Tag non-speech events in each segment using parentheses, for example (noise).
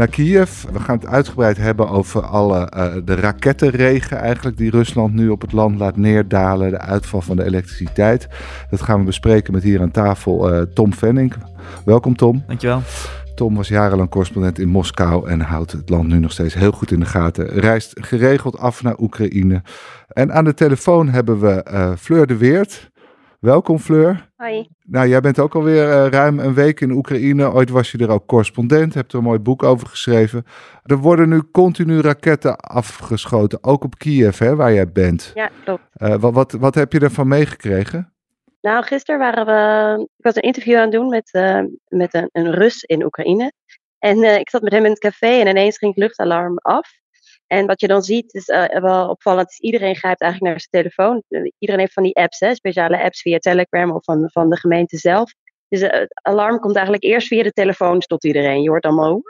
naar Kiev. We gaan het uitgebreid hebben over alle uh, de rakettenregen eigenlijk die Rusland nu op het land laat neerdalen. De uitval van de elektriciteit. Dat gaan we bespreken met hier aan tafel uh, Tom Venning. Welkom Tom. Dankjewel. Tom was jarenlang correspondent in Moskou en houdt het land nu nog steeds heel goed in de gaten. Reist geregeld af naar Oekraïne. En aan de telefoon hebben we uh, Fleur de Weert. Welkom Fleur. Hoi. Nou, jij bent ook alweer uh, ruim een week in Oekraïne. Ooit was je er ook correspondent, hebt er een mooi boek over geschreven. Er worden nu continu raketten afgeschoten, ook op Kiev, hè, waar jij bent. Ja, klopt. Uh, wat, wat, wat heb je ervan meegekregen? Nou, gisteren waren we. Ik was een interview aan het doen met, uh, met een, een Rus in Oekraïne. En ik zat met hem in het café en ineens ging het luchtalarm af. En wat je dan ziet, is uh, wel opvallend, iedereen grijpt eigenlijk naar zijn telefoon. Iedereen heeft van die apps, hè, speciale apps via Telegram of van, van de gemeente zelf. Dus uh, het alarm komt eigenlijk eerst via de telefoon tot iedereen. Je hoort allemaal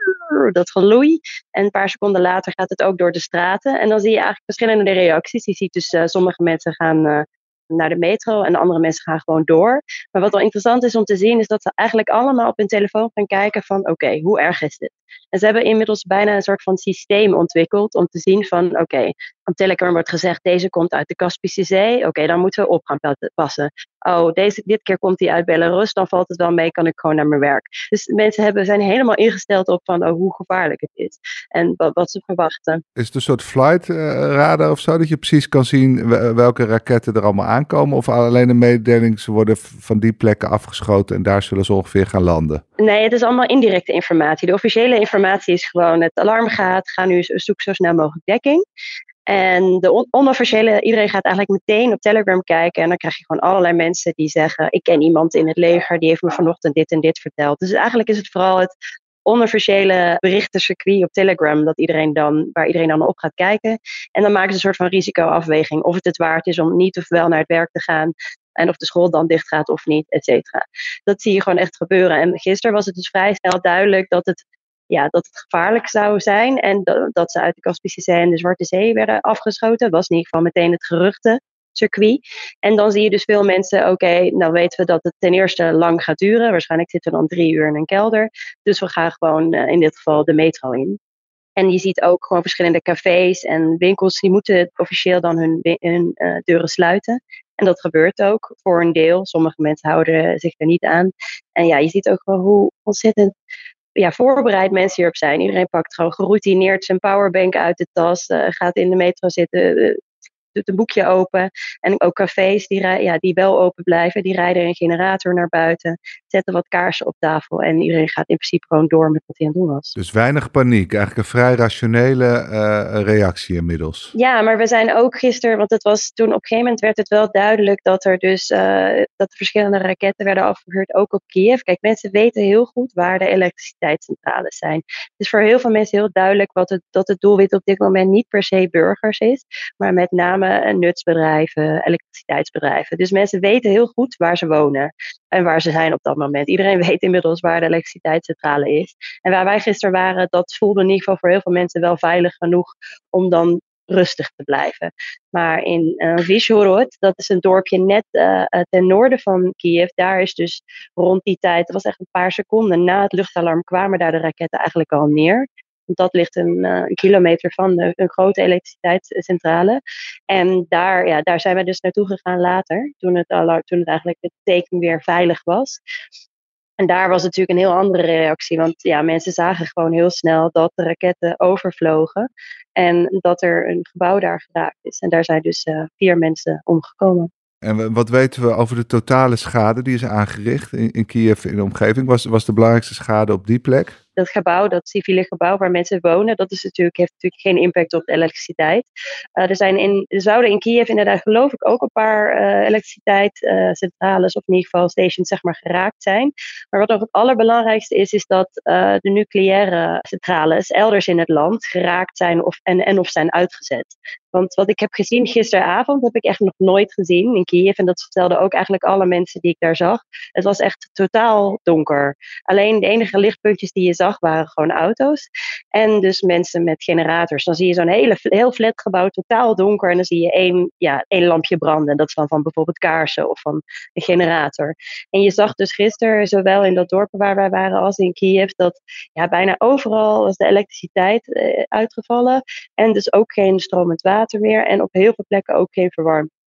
dat geloei. En een paar seconden later gaat het ook door de straten. En dan zie je eigenlijk verschillende reacties. Je ziet dus uh, sommige mensen gaan naar de metro en de andere mensen gaan gewoon door. Maar wat wel interessant is om te zien, is dat ze eigenlijk allemaal op hun telefoon gaan kijken van oké, hoe erg is dit? En ze hebben inmiddels bijna een soort van systeem ontwikkeld om te zien van oké, van Telegram wordt gezegd deze komt uit de Kaspische Zee, oké, okay, dan moeten we op gaan passen. Oh, deze, dit keer komt hij uit Belarus, dan valt het wel mee, kan ik gewoon naar mijn werk. Dus mensen hebben, zijn helemaal ingesteld op van oh, hoe gevaarlijk het is en wat, wat ze verwachten. Is het een soort flight uh, radar of zo, dat je precies kan zien welke raketten er allemaal aankomen? Of alleen een mededeling, ze worden van die plekken afgeschoten en daar zullen ze ongeveer gaan landen? Nee, het is allemaal indirecte informatie. De officiële informatie is gewoon het alarm gaat, ga nu zoek zo snel mogelijk dekking. En de on onofficiële, iedereen gaat eigenlijk meteen op Telegram kijken. En dan krijg je gewoon allerlei mensen die zeggen: Ik ken iemand in het leger, die heeft me vanochtend dit en dit verteld. Dus eigenlijk is het vooral het onofficiële berichtencircuit op Telegram, dat iedereen dan, waar iedereen dan op gaat kijken. En dan maken ze een soort van risicoafweging. Of het het waard is om niet of wel naar het werk te gaan. En of de school dan dicht gaat of niet, et cetera. Dat zie je gewoon echt gebeuren. En gisteren was het dus vrij snel duidelijk dat het ja, dat het gevaarlijk zou zijn. En dat, ze uit de Kaspische Zee en de Zwarte Zee werden afgeschoten. Dat was in ieder geval meteen het geruchte circuit. En dan zie je dus veel mensen, oké, okay, nou weten we dat het ten eerste lang gaat duren. Waarschijnlijk zitten we dan drie uur in een kelder. Dus we gaan gewoon uh, in dit geval de metro in. En je ziet ook gewoon verschillende cafés en winkels, die moeten officieel dan hun, uh, deuren sluiten. En dat gebeurt ook voor een deel. Sommige mensen houden zich er niet aan. En ja, je ziet ook wel hoe ontzettend ja, voorbereid mensen hierop zijn. Iedereen pakt gewoon geroutineerd zijn powerbank uit de tas, uh, gaat in de metro zitten, uh, doet een boekje open. En ook cafés die, ja, die wel open blijven, die rijden een generator naar buiten, zetten wat kaarsen op tafel en iedereen gaat in principe gewoon door met wat hij aan het doen was. Dus weinig paniek, eigenlijk een vrij rationele uh, reactie inmiddels. Ja, maar we zijn ook gisteren, want het was toen op een gegeven moment werd het wel duidelijk dat er dus uh, dat er verschillende raketten werden afgevuurd, ook op Kiev. Kijk, mensen weten heel goed waar de elektriciteitscentrales zijn. Het is voor heel veel mensen heel duidelijk wat het, dat het doelwit op dit moment niet per se burgers is, maar met name nutsbedrijven, elektriciteitsbedrijven. Dus mensen weten heel goed waar ze wonen en waar ze zijn op dat moment. Iedereen (laughs) weet inmiddels waar de elektriciteitscentrale is. En waar wij gisteren waren, dat voelde in ieder geval voor heel veel mensen wel veilig genoeg om dan rustig te blijven. Maar in uh, dat is een dorpje net uh, ten noorden van Kiev, daar is dus rond die tijd, dat was echt een paar seconden na het luchtalarm, kwamen daar de raketten eigenlijk al neer. Dat ligt een, uh, een kilometer van de, een grote elektriciteitscentrale. En daar, ja, daar zijn we dus naartoe gegaan later, toen het, al, toen het eigenlijk het teken weer veilig was. En daar was natuurlijk een heel andere reactie, want ja, mensen zagen gewoon heel snel dat de raketten overvlogen en dat er een gebouw daar geraakt is. En daar zijn dus uh, vier mensen omgekomen. En wat weten we over de totale schade die is aangericht in, in Kiev in de omgeving? Was, was de belangrijkste schade op die plek? Dat gebouw, dat civiele gebouw waar mensen wonen, dat is natuurlijk, heeft natuurlijk geen impact op de elektriciteit. er, zijn in, zouden in Kiev inderdaad geloof ik ook een paar elektriciteitscentrales, of in ieder geval stations, zeg maar, geraakt zijn. Maar wat nog het allerbelangrijkste is, is dat de nucleaire centrales elders in het land geraakt zijn of, en, en of zijn uitgezet. Want wat ik heb gezien gisteravond, heb ik echt nog nooit gezien in Kiev. En dat vertelden ook eigenlijk alle mensen die ik daar zag. Het was echt totaal donker. Alleen de enige lichtpuntjes die je zag waren gewoon auto's. En dus mensen met generators. Dan zie je zo'n hele, heel flat gebouw, totaal donker. En dan zie je één, ja, één lampje branden. Dat is van, van bijvoorbeeld kaarsen of van een generator. En je zag dus gisteren, zowel in dat dorp waar wij waren als in Kiev, dat ja, bijna overal was de elektriciteit eh, uitgevallen. En dus ook geen stromend water meer en op heel veel plekken ook geen verwarming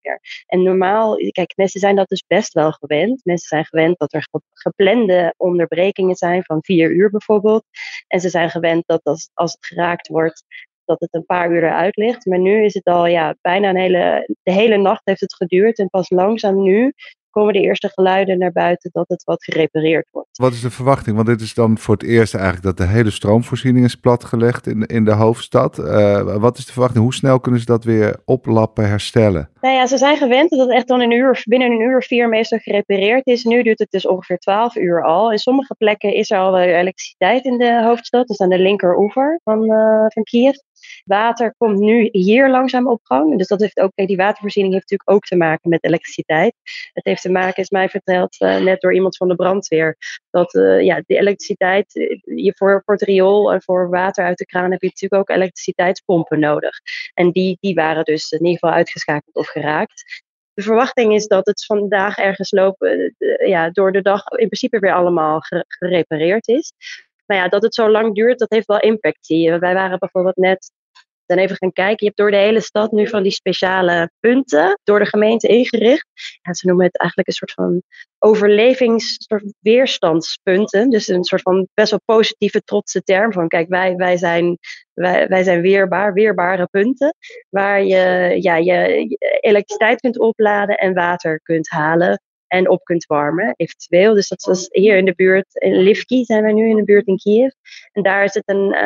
En normaal, kijk, mensen zijn dat dus best wel gewend. Mensen zijn gewend dat er geplande onderbrekingen zijn van vier uur bijvoorbeeld. En ze zijn gewend dat als, als het geraakt wordt, dat het een paar uur eruit ligt. Maar nu is het al ja, bijna een hele, de hele nacht heeft het geduurd. En pas langzaam nu komen de eerste geluiden naar buiten dat het wat gerepareerd wordt. Wat is de verwachting? Want dit is dan voor het eerst eigenlijk dat de hele stroomvoorziening is platgelegd in, in de hoofdstad. Uh, wat is de verwachting? Hoe snel kunnen ze dat weer oplappen, herstellen? Nou ja, ze zijn gewend dat het echt dan een uur, binnen een uur of vier meestal gerepareerd is. Nu duurt het dus ongeveer 12 uur al. In sommige plekken is er al elektriciteit in de hoofdstad, dus aan de linkeroever van, uh, van Kiev. Water komt nu hier langzaam op gang. Dus dat heeft ook, die watervoorziening heeft natuurlijk ook te maken met elektriciteit. Het heeft te maken, is mij verteld uh, net door iemand van de brandweer, dat uh, ja, de elektriciteit, eh, je voor, voor het riool en voor water uit de kraan heb je natuurlijk ook elektriciteitspompen nodig. En die, die waren dus in ieder geval uitgeschakeld of geraakt. De verwachting is dat het vandaag ergens lopen, ja, door de dag in principe weer allemaal gerepareerd is. Maar ja, dat het zo lang duurt, dat heeft wel impact, zie. Wij waren bijvoorbeeld net dan even gaan kijken. Je hebt door de hele stad nu van die speciale punten door de gemeente ingericht. Ze noemen het eigenlijk een soort van overlevings, weerstandspunten. Dus een soort van best wel positieve, trotse term van kijk, wij, wij, zijn, wij, wij zijn weerbaar, weerbare punten. Waar je, ja, je elektriciteit kunt opladen en water kunt halen en op kunt warmen, eventueel. Dus dat was hier in de buurt, in Livki zijn we nu in de buurt in Kiev. En daar het een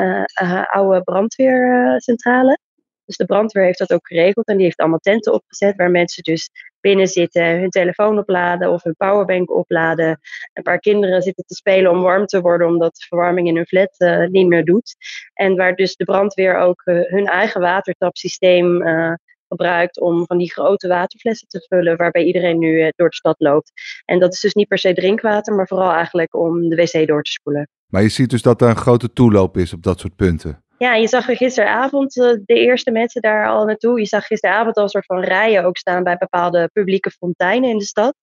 uh, oude brandweercentrale. Dus de brandweer heeft dat ook geregeld en die heeft allemaal tenten opgezet waar mensen dus binnen zitten, hun telefoon opladen of hun powerbank opladen. Een paar kinderen zitten te spelen om warm te worden omdat de verwarming in hun flat uh, niet meer doet. En waar dus de brandweer ook hun eigen watertapsysteem uh, gebruikt om van die grote waterflessen te vullen, waarbij iedereen nu eh, door de stad loopt. En dat is dus niet per se drinkwater, maar vooral eigenlijk om de wc door te spoelen. Maar je ziet dus dat er een grote toeloop is op dat soort punten. Ja, je zag gisteravond uh, de eerste mensen daar al naartoe. Je zag gisteravond al een soort van rijen ook staan bij bepaalde publieke fonteinen in de stad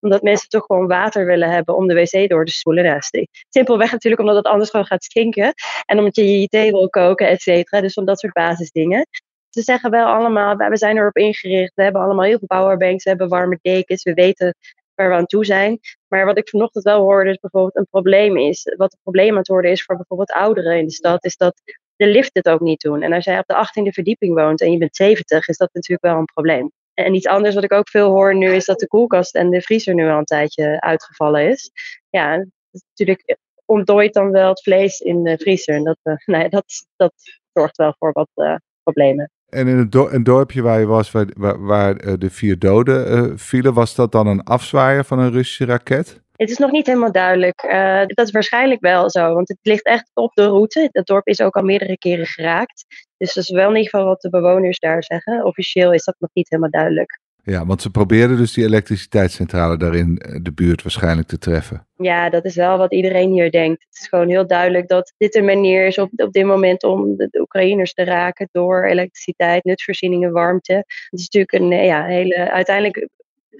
omdat mensen toch gewoon water willen hebben om de wc door te spoelen. Nou, simpelweg natuurlijk omdat het anders gewoon gaat stinken. En omdat je je thee wil koken, et cetera. Dus van dat soort basisdingen ze zeggen wel allemaal, we zijn erop ingericht, we hebben allemaal heel veel powerbanks, we hebben warme dekens, we weten waar we aan toe zijn. Maar wat ik vanochtend wel hoorde, is bijvoorbeeld een probleem is, wat een probleem aan het worden is voor bijvoorbeeld ouderen in de stad, is dat de lift het ook niet doen. En als jij op de 18e verdieping woont en je bent 70, is dat natuurlijk wel een probleem. En iets anders wat ik ook veel hoor nu is dat de koelkast en de vriezer nu al een tijdje uitgevallen is. Ja, natuurlijk ontdooit dan wel het vlees in de vriezer. En dat, (laughs) nee, dat, dat zorgt wel voor wat uh, problemen. En in het een dorpje waar je was, waar, waar, eh, de vier doden uh, vielen, was dat dan een afzwaaier van een Russische raket? Het is nog niet helemaal duidelijk. Uh, dat is waarschijnlijk wel zo, want het ligt echt op de route. Het dorp is ook al meerdere keren geraakt. Dus dat is wel in ieder geval wat de bewoners daar zeggen. Officieel is dat nog niet helemaal duidelijk. Ja, want ze probeerden dus die elektriciteitscentrale daar in eh, de buurt waarschijnlijk te treffen. Ja, dat is wel wat iedereen hier denkt. Het is gewoon heel duidelijk dat dit een manier is op, op dit moment om de, Oekraïners te raken door elektriciteit, nutsvoorzieningen, warmte. Het is natuurlijk een eh, ja, hele, uiteindelijk,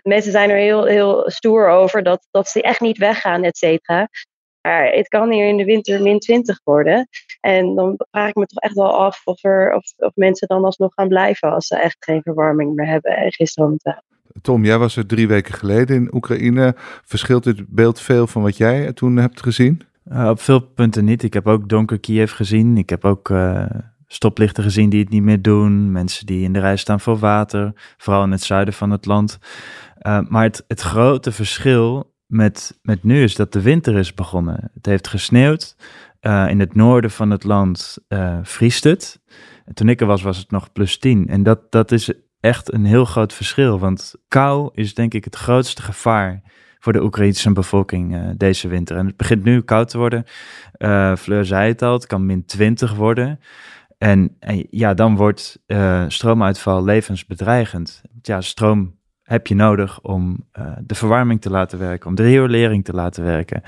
mensen zijn er heel, heel stoer over dat, dat ze echt niet weggaan, et cetera. Maar het kan hier in de winter min 20 worden. En dan vraag ik me toch echt wel af of, er, of, of mensen dan alsnog gaan blijven als ze echt geen verwarming meer hebben en gisteren Tom, jij was er drie weken geleden in Oekraïne. Verschilt dit beeld veel van wat jij toen hebt gezien? Uh, op veel punten niet. Ik heb ook donker Kiev gezien. Ik heb ook uh, stoplichten gezien die het niet meer doen. Mensen die in de rij staan voor water. Vooral in het zuiden van het land. Uh, maar het, het grote verschil met, met nu is dat de winter is begonnen. Het heeft gesneeuwd. Uh, in het noorden van het land uh, vriest het. En toen ik er was, was het nog plus 10. En dat, dat is echt een heel groot verschil. Want kou is denk ik het grootste gevaar voor de Oekraïnse bevolking uh, deze winter. En het begint nu koud te worden. Fleur zei het al, het kan min 20 worden. En, en ja, dan wordt stroomuitval levensbedreigend. Ja, stroom heb je nodig om uh, de verwarming te laten werken, om de riolering te laten werken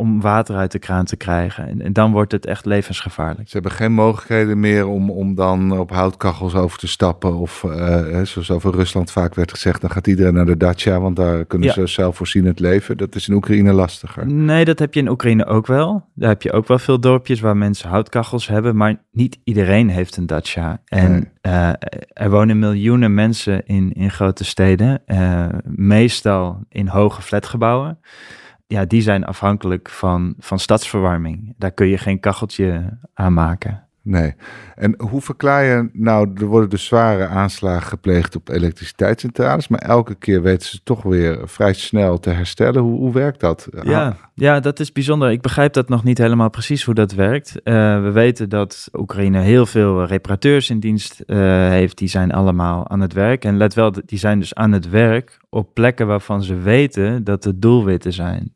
om water uit de kraan te krijgen. En, en, dan wordt het echt levensgevaarlijk. Ze hebben geen mogelijkheden meer om, om dan op houtkachels over te stappen. Of uh, zoals over Rusland vaak werd gezegd, dan gaat iedereen naar de dacha, want daar kunnen ja. ze zelfvoorzienend leven. Dat is in Oekraïne lastiger. Nee, dat heb je in Oekraïne ook wel. Daar heb je ook wel veel dorpjes waar mensen houtkachels hebben, maar niet iedereen heeft een dacha. En nee. uh, er wonen miljoenen mensen in, in grote steden, uh, meestal in hoge flatgebouwen ja, die zijn afhankelijk van, van stadsverwarming. Daar kun je geen kacheltje aan maken. Nee. En hoe verklaar je nou, er worden dus zware aanslagen gepleegd op elektriciteitscentrales, maar elke keer weten ze toch weer vrij snel te herstellen. Hoe, hoe werkt dat? Ja, ja, dat is bijzonder. Ik begrijp dat nog niet helemaal precies hoe dat werkt. Uh, we weten dat Oekraïne heel veel reparateurs in dienst uh, heeft. Die zijn allemaal aan het werk. En let wel, die zijn dus aan het werk op plekken waarvan ze weten dat de doelwitten zijn.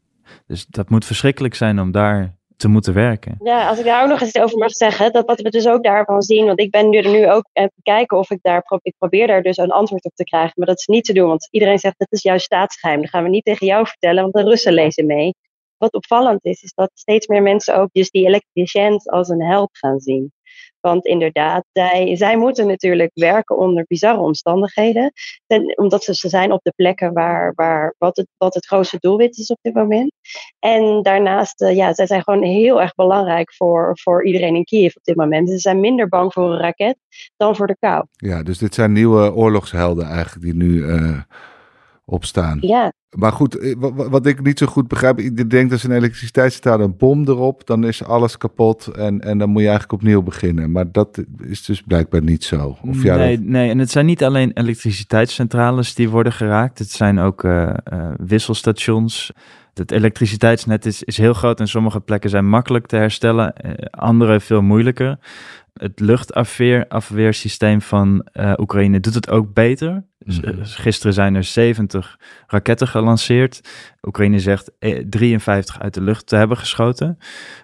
Dus dat moet verschrikkelijk zijn om daar te moeten werken. Ja, als ik daar ook nog eens over mag zeggen, dat wat we dus ook daarvan zien, want ik ben nu er nu ook aan het kijken of ik daar, ik probeer daar dus een antwoord op te krijgen, maar dat is niet te doen, want iedereen zegt dat is juist staatsgeheim, dat gaan we niet tegen jou vertellen, want de Russen lezen mee. Wat opvallend is, is dat steeds meer mensen ook dus die elektriciënt als een held gaan zien. Want inderdaad, zij, zij moeten natuurlijk werken onder bizarre omstandigheden. Ten, omdat ze, ze zijn op de plekken waar, waar wat, het, wat het grootste doelwit is op dit moment. En daarnaast, uh, ja, zij zijn gewoon heel erg belangrijk voor, voor iedereen in Kiev op dit moment. Ze zijn minder bang voor een raket dan voor de kou. Ja, dus dit zijn nieuwe oorlogshelden eigenlijk die nu uh, opstaan. Ja, maar goed, eh, wat ik niet zo goed begrijp, ik denk dat een elektriciteitscentrale een bom erop, dan is alles kapot en, en dan moet je eigenlijk opnieuw beginnen. Maar dat is dus blijkbaar niet zo. Of ja, nee, dat... nee, en het zijn niet alleen elektriciteitscentrales die worden geraakt, het zijn ook uh, uh, wisselstations. Het elektriciteitsnet is, is heel groot en sommige plekken zijn makkelijk te herstellen, andere veel moeilijker. Het luchtafweersysteem van uh, Oekraïne doet het ook beter. Dus, mm -hmm. Gisteren zijn er 70 raketten gelanceerd. Oekraïne zegt 53 uit de lucht te hebben geschoten.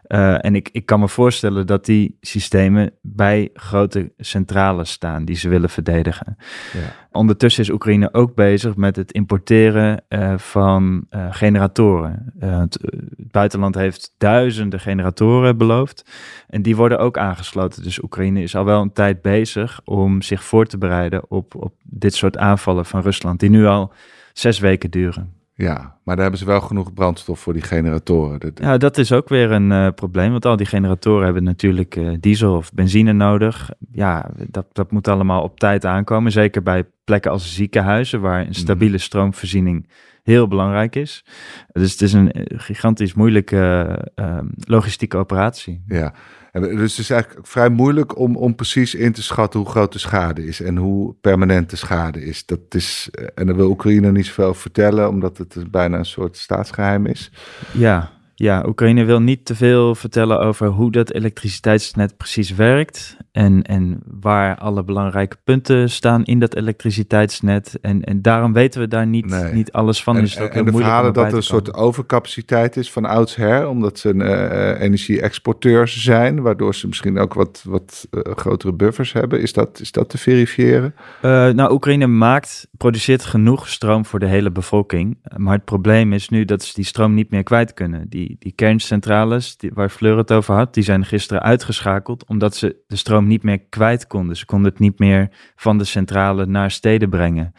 Uh, en ik, ik kan me voorstellen dat die systemen bij grote centrales staan die ze willen verdedigen. Ja. Ondertussen is Oekraïne ook bezig met het importeren uh, van uh, generatoren. Het, het, buitenland heeft duizenden generatoren beloofd. En die worden ook aangesloten. Dus Oekraïne is al wel een tijd bezig om zich voor te bereiden op, op dit soort aanvallen van Rusland, die nu al zes weken duren. Ja, maar daar hebben ze wel genoeg brandstof voor die generatoren. Ja, dat is ook weer een uh, probleem, want al die generatoren hebben natuurlijk uh, diesel of benzine nodig. Ja, dat, dat moet allemaal op tijd aankomen, zeker bij plekken als ziekenhuizen, waar een stabiele mhm. stroomvoorziening heel belangrijk is. Dus het is een eh, gigantisch moeilijke uh, logistieke operatie. Ja, dus het is eigenlijk vrij moeilijk om, om precies in te schatten hoe groot de schade is en hoe permanent de schade is. Dat is en dan wil Oekraïne niet zoveel vertellen, omdat het bijna een soort staatsgeheim is. Ja, ja, Oekraïne wil niet te veel vertellen over hoe dat elektriciteitsnet precies werkt. En, en waar alle belangrijke punten staan in dat elektriciteitsnet. En, en daarom weten we daar niet, nee. niet alles van. En, dus en de verhalen dat er een soort overcapaciteit is van oudsher. Omdat ze een uh, energie-exporteurs zijn. Waardoor ze misschien ook wat, wat uh, grotere buffers hebben. Is dat, is dat te verifiëren? Uh, nou, Oekraïne maakt, produceert genoeg stroom voor de hele bevolking. Maar het probleem is nu dat ze die stroom niet meer kwijt kunnen. Die, die, kerncentrales die, waar Fleur het over had, die zijn gisteren uitgeschakeld omdat ze de stroom niet meer kwijt konden. Ze konden het niet meer van de centrale naar steden brengen.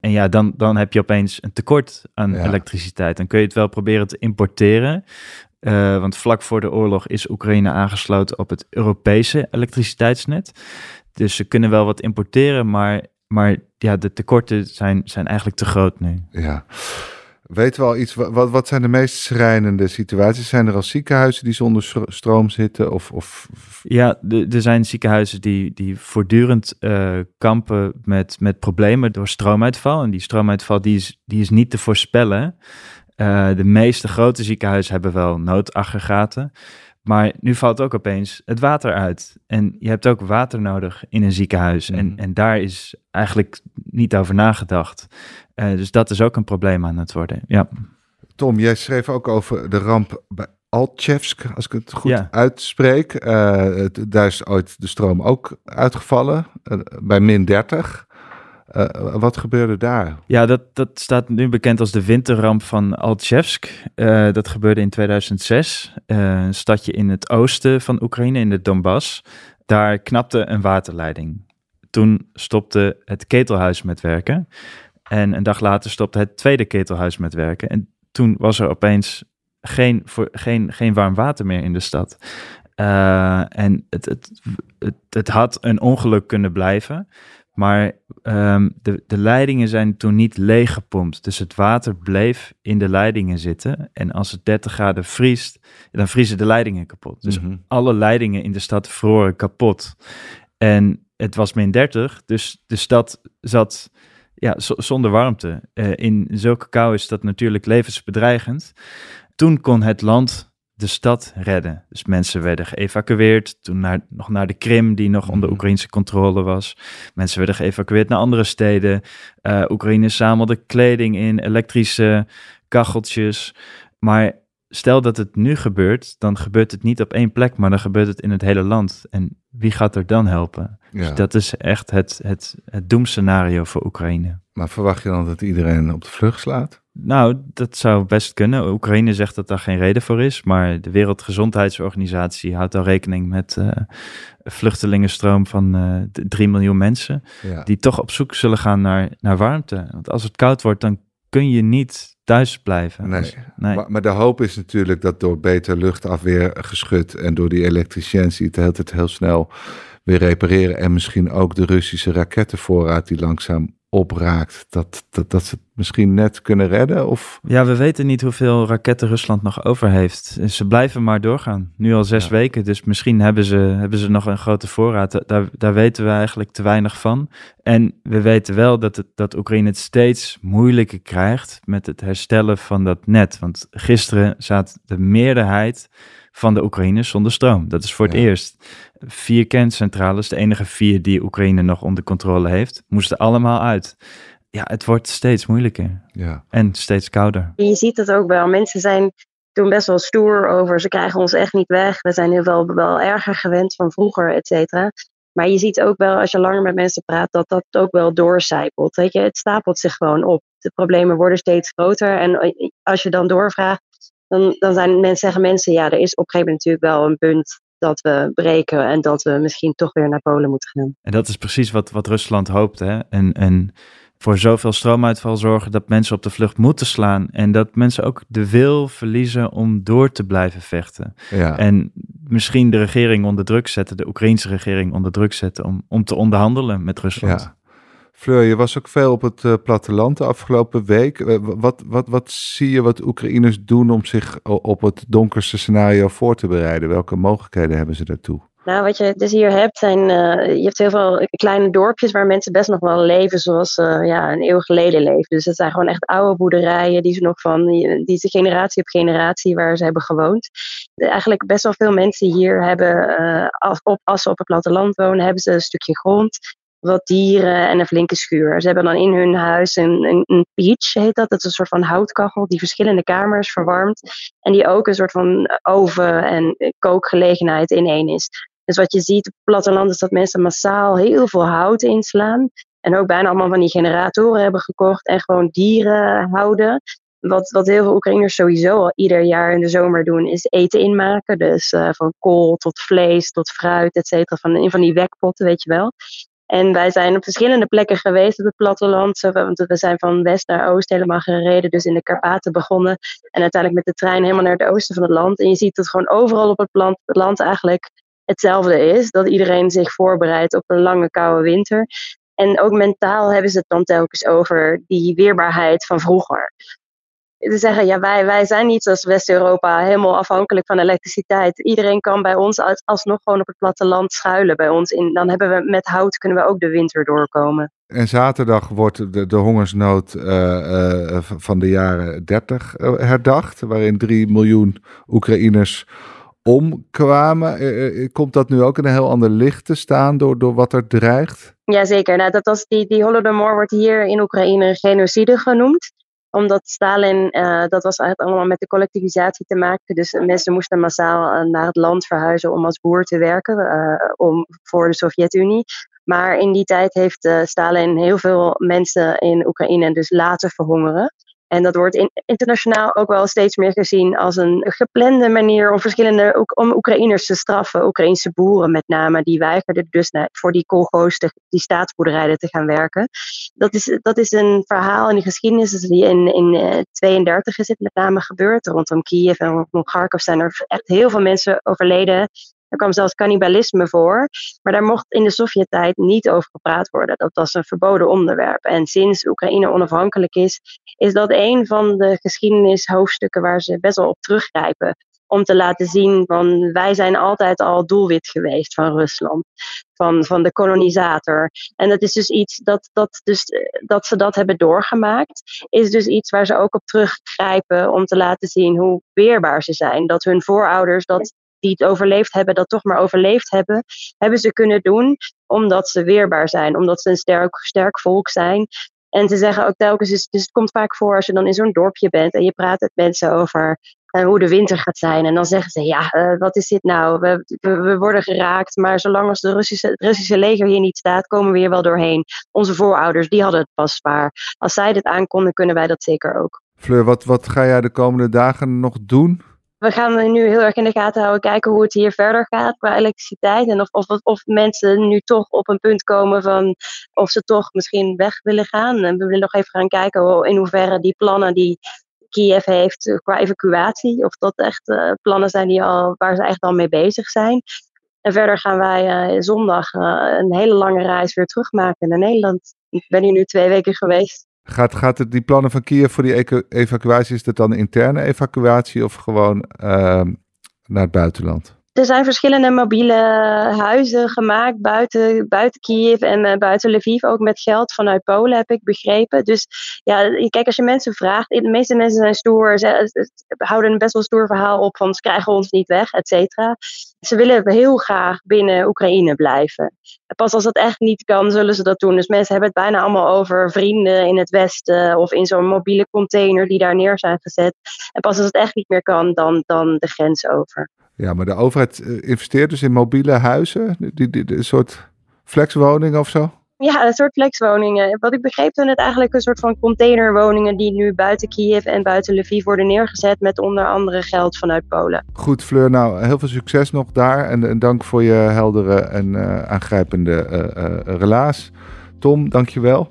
En ja, dan, dan heb je opeens een tekort aan ja. elektriciteit. Dan kun je het wel proberen te importeren. Uh, want vlak voor de oorlog is Oekraïne aangesloten op het Europese elektriciteitsnet. Dus ze kunnen wel wat importeren, maar, maar ja, de tekorten zijn, zijn eigenlijk te groot nu. Ja. Weten we al iets, wat, wat zijn de meest schrijnende situaties? Zijn er al ziekenhuizen die zonder stroom zitten? Of, of... Ja, er zijn ziekenhuizen die, die voortdurend uh, kampen met, met problemen door stroomuitval. En die stroomuitval die is, die is niet te voorspellen. Uh, de meeste grote ziekenhuizen hebben wel noodaggregaten. Maar nu valt ook opeens het water uit. En je hebt ook water nodig in een ziekenhuis. En, Mhm. en daar is eigenlijk niet over nagedacht. Eh, dus dat is ook een probleem aan het worden. Ja, Tom, jij schreef ook over de ramp bij Altchevsk, als ik het goed Ja. uitspreek. Eh, daar is ooit de stroom ook uitgevallen, eh, bij min 30. Eh, wat gebeurde daar? ja dat, dat staat nu bekend als de winterramp van Altchevsk. Eh, dat gebeurde in 2006. Eh, een stadje in het oosten van Oekraïne, in de Donbass. Daar knapte een waterleiding. Toen stopte het ketelhuis met werken. En een dag later stopte het tweede ketelhuis met werken. En toen was er opeens geen, voor, geen, geen warm water meer in de stad. En het, het, het had een ongeluk kunnen blijven. Maar ehm, de, de leidingen zijn toen niet leeggepompt. Dus het water bleef in de leidingen zitten. En als het 30 graden vriest, dan vriezen de leidingen kapot. Dus Mhm. alle leidingen in de stad vroren kapot. En het was min 30, dus de stad zat ja, zonder warmte. Eh, in zulke kou is dat natuurlijk levensbedreigend. Toen kon het land de stad redden. Dus mensen werden geëvacueerd, toen naar, nog naar de Krim, die nog onder Mhm. Oekraïnse controle was. Mensen werden geëvacueerd naar andere steden. Eh, Oekraïne zamelde kleding in, elektrische kacheltjes. Maar stel dat het nu gebeurt, dan gebeurt het niet op één plek, maar dan gebeurt het in het hele land. En wie gaat er dan helpen? Ja. Dus dat is echt het, het, het doemscenario voor Oekraïne. Maar verwacht je dan dat iedereen op de vlucht slaat? Nou, dat zou best kunnen. Oekraïne zegt dat daar geen reden voor is, maar de Wereldgezondheidsorganisatie houdt al rekening met eh, een vluchtelingenstroom van eh 3 miljoen mensen, Ja. die toch op zoek zullen gaan naar, naar warmte. Want als het koud wordt, dan kun je niet thuis blijven. Nee. Nee. Maar, maar de hoop is natuurlijk dat door beter luchtafweer geschud en door die elektriciëns die het de hele tijd heel snel weer repareren en misschien ook de Russische rakettenvoorraad die langzaam opraakt, dat, dat, dat ze het misschien net kunnen redden? Of Ja, we weten niet hoeveel raketten Rusland nog over heeft. Ze blijven maar doorgaan. Nu al zes Ja. weken, dus misschien hebben ze, hebben ze nog een grote voorraad. Da- Daar, daar weten we eigenlijk te weinig van. En we weten wel dat, het, dat Oekraïne het steeds moeilijker krijgt met het herstellen van dat net. Want gisteren zat de meerderheid van de Oekraïners zonder stroom. Dat is voor het Ja. eerst. Vier kerncentrales, de enige vier die Oekraïne nog onder controle heeft, moesten allemaal uit. Ja, het wordt steeds moeilijker. ja, En steeds kouder. En je ziet het ook wel. Mensen zijn toen best wel stoer over. Ze krijgen ons echt niet weg. We zijn heel wel, wel erger gewend van vroeger, et cetera. Maar je ziet ook wel, als je langer met mensen praat, dat dat ook wel doorcijpelt. Weet je, het stapelt zich gewoon op. De problemen worden steeds groter. En eh, als je dan doorvraagt, dan, dan zijn mensen, zeggen mensen, ja, er is op een gegeven moment natuurlijk wel een punt dat we breken en dat we misschien toch weer naar Polen moeten gaan. En dat is precies wat, wat Rusland hoopt. Hè? En, en voor zoveel stroomuitval zorgen dat mensen op de vlucht moeten slaan. En dat mensen ook de wil verliezen om door te blijven vechten. ja. En misschien de regering onder druk zetten, de Oekraïnse regering onder druk zetten om, om te onderhandelen met Rusland. Ja. Fleur, je was ook veel op het eh, platteland de afgelopen week. Eh, wat, wat, wat zie je wat Oekraïners doen om zich op het donkerste scenario voor te bereiden? Welke mogelijkheden hebben ze daartoe? Nou, wat je dus hier hebt, zijn, eh, je hebt heel veel kleine dorpjes waar mensen best nog wel leven zoals eh, ja, een eeuw geleden leefden. Dus het zijn gewoon echt oude boerderijen die ze nog van, die, die ze generatie op generatie waar ze hebben gewoond. Eigenlijk best wel veel mensen hier hebben, op, als ze op het platteland wonen, hebben ze een stukje grond, wat dieren en een flinke schuur. Ze hebben dan in hun huis een, een, een peach, heet dat. Dat is een soort van houtkachel die verschillende kamers verwarmt. En die ook een soort van oven en kookgelegenheid in één is. Dus wat je ziet op het platteland is dat mensen massaal heel veel hout inslaan. En ook bijna allemaal van die generatoren hebben gekocht en gewoon dieren houden. Wat, wat heel veel Oekraïners sowieso al ieder jaar in de zomer doen, is eten inmaken. Dus eh, van kool tot vlees tot fruit, et cetera. Van, in van die wekpotten, weet je wel. En wij zijn op verschillende plekken geweest op het platteland. Want we zijn van west naar oost helemaal gereden. Dus in de Karpaten begonnen. En uiteindelijk met de trein helemaal naar het oosten van het land. En je ziet dat gewoon overal op het land, het land eigenlijk hetzelfde is. Dat iedereen zich voorbereidt op een lange koude winter. En ook mentaal hebben ze het dan telkens over die weerbaarheid van vroeger. Ze zeggen, ja, wij, wij zijn niet zoals West-Europa helemaal afhankelijk van elektriciteit. Iedereen kan bij ons als- alsnog gewoon op het platteland schuilen bij ons. In, dan hebben we met hout kunnen we ook de winter doorkomen. En zaterdag wordt de, de hongersnood eh, eh, van de jaren 30 eh, herdacht, waarin 3 miljoen Oekraïners omkwamen. komt dat nu ook in een heel ander licht te staan door, door wat er dreigt? Jazeker, nou, dat was die, die Holodomor wordt hier in Oekraïne genocide genoemd omdat Stalin, uh, dat was allemaal met de collectivisatie te maken. Dus mensen moesten massaal naar het land verhuizen om als boer te werken uh, om, voor de Sovjet-Unie. Maar in die tijd heeft Stalin heel veel mensen in Oekraïne dus laten verhongeren. En dat wordt in, internationaal ook wel steeds meer gezien als een geplande manier om verschillende om Oekraïners te straffen. Oekraïnse boeren met name, die weigerden dus voor die kolgo's, die staatsboerderijen te gaan werken. Dat is, dat is een verhaal in de geschiedenis die in, in 32 eh, is het met name gebeurd. Rondom Kiev en rondom Kharkov zijn er echt heel veel mensen overleden er kwam zelfs cannibalisme voor. Maar daar mocht in de Sovjet-tijd niet over gepraat worden. Dat was een verboden onderwerp. En sinds Oekraïne onafhankelijk is, is dat een van de geschiedenishoofdstukken waar ze best wel op teruggrijpen. Om te laten zien van wij zijn altijd al doelwit geweest van Rusland. Van, van de kolonisator. En dat is dus iets dat, dat, dus, dat ze dat hebben doorgemaakt. Is dus iets waar ze ook op teruggrijpen om te laten zien hoe weerbaar ze zijn. Dat hun voorouders dat die het overleefd hebben, dat toch maar overleefd hebben, hebben ze kunnen doen omdat ze weerbaar zijn, omdat ze een sterk, sterk volk zijn. En ze zeggen ook telkens, dus, dus het komt vaak voor als je dan in zo'n dorpje bent en je praat met mensen over uh, hoe de winter gaat zijn. En dan zeggen ze, ja, uh, wat is dit nou? We, we, worden geraakt, maar zolang als de Russische, het Russische leger hier niet staat, komen we hier wel doorheen. Onze voorouders, die hadden het pas zwaar. Als zij dit aankonden, kunnen wij dat zeker ook. Fleur, wat, wat ga jij de komende dagen nog doen? We gaan nu heel erg in de gaten houden, kijken hoe het hier verder gaat qua elektriciteit. En of, of, of mensen nu toch op een punt komen van of ze toch misschien weg willen gaan. En we willen nog even gaan kijken in hoeverre die plannen die Kiev heeft eh, qua evacuatie, of dat echt uh, plannen zijn die al, waar ze echt al mee bezig zijn. En verder gaan wij uh, zondag een hele lange reis weer terugmaken naar Nederland. Ik ben hier nu twee weken geweest. Gaat, gaat het, die plannen van Kiev voor die evacuatie, is dat dan interne evacuatie of gewoon uh, naar het buitenland? Er zijn verschillende mobiele huizen gemaakt buiten, buiten Kiev en uh, buiten Lviv, ook met geld vanuit Polen, heb ik begrepen. Dus ja, kijk, als je mensen vraagt, de meeste mensen zijn stoer, ze, houden een best wel stoer verhaal op van ze krijgen ons niet weg, et cetera. Ze willen heel graag binnen Oekraïne blijven. En pas als dat echt niet kan, zullen ze dat doen. Dus mensen hebben het bijna allemaal over vrienden in het Westen of in zo'n mobiele container die daar neer zijn gezet. En pas als het echt niet meer kan, dan, dan de grens over. Ja, maar de overheid eh, investeert dus in mobiele huizen, die, die, een soort flexwoningen of zo? Ja, een soort flexwoningen. Wat ik begreep toen het eigenlijk een soort van containerwoningen die nu buiten Kiev en buiten Lviv worden neergezet met onder andere geld vanuit Polen. Goed Fleur, nou heel veel succes nog daar en, en dank voor je heldere en uh, aangrijpende uh, uh, relaas. Tom, dankjewel.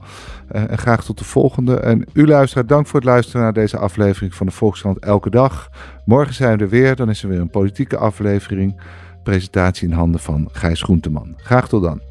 Uh, en graag tot de volgende. En u luisteraar, dank voor het luisteren naar deze aflevering van de Volkskrant Elke Dag. Morgen zijn we er weer, dan is er weer een politieke aflevering. Presentatie in handen van Gijs Groenteman. Graag tot dan.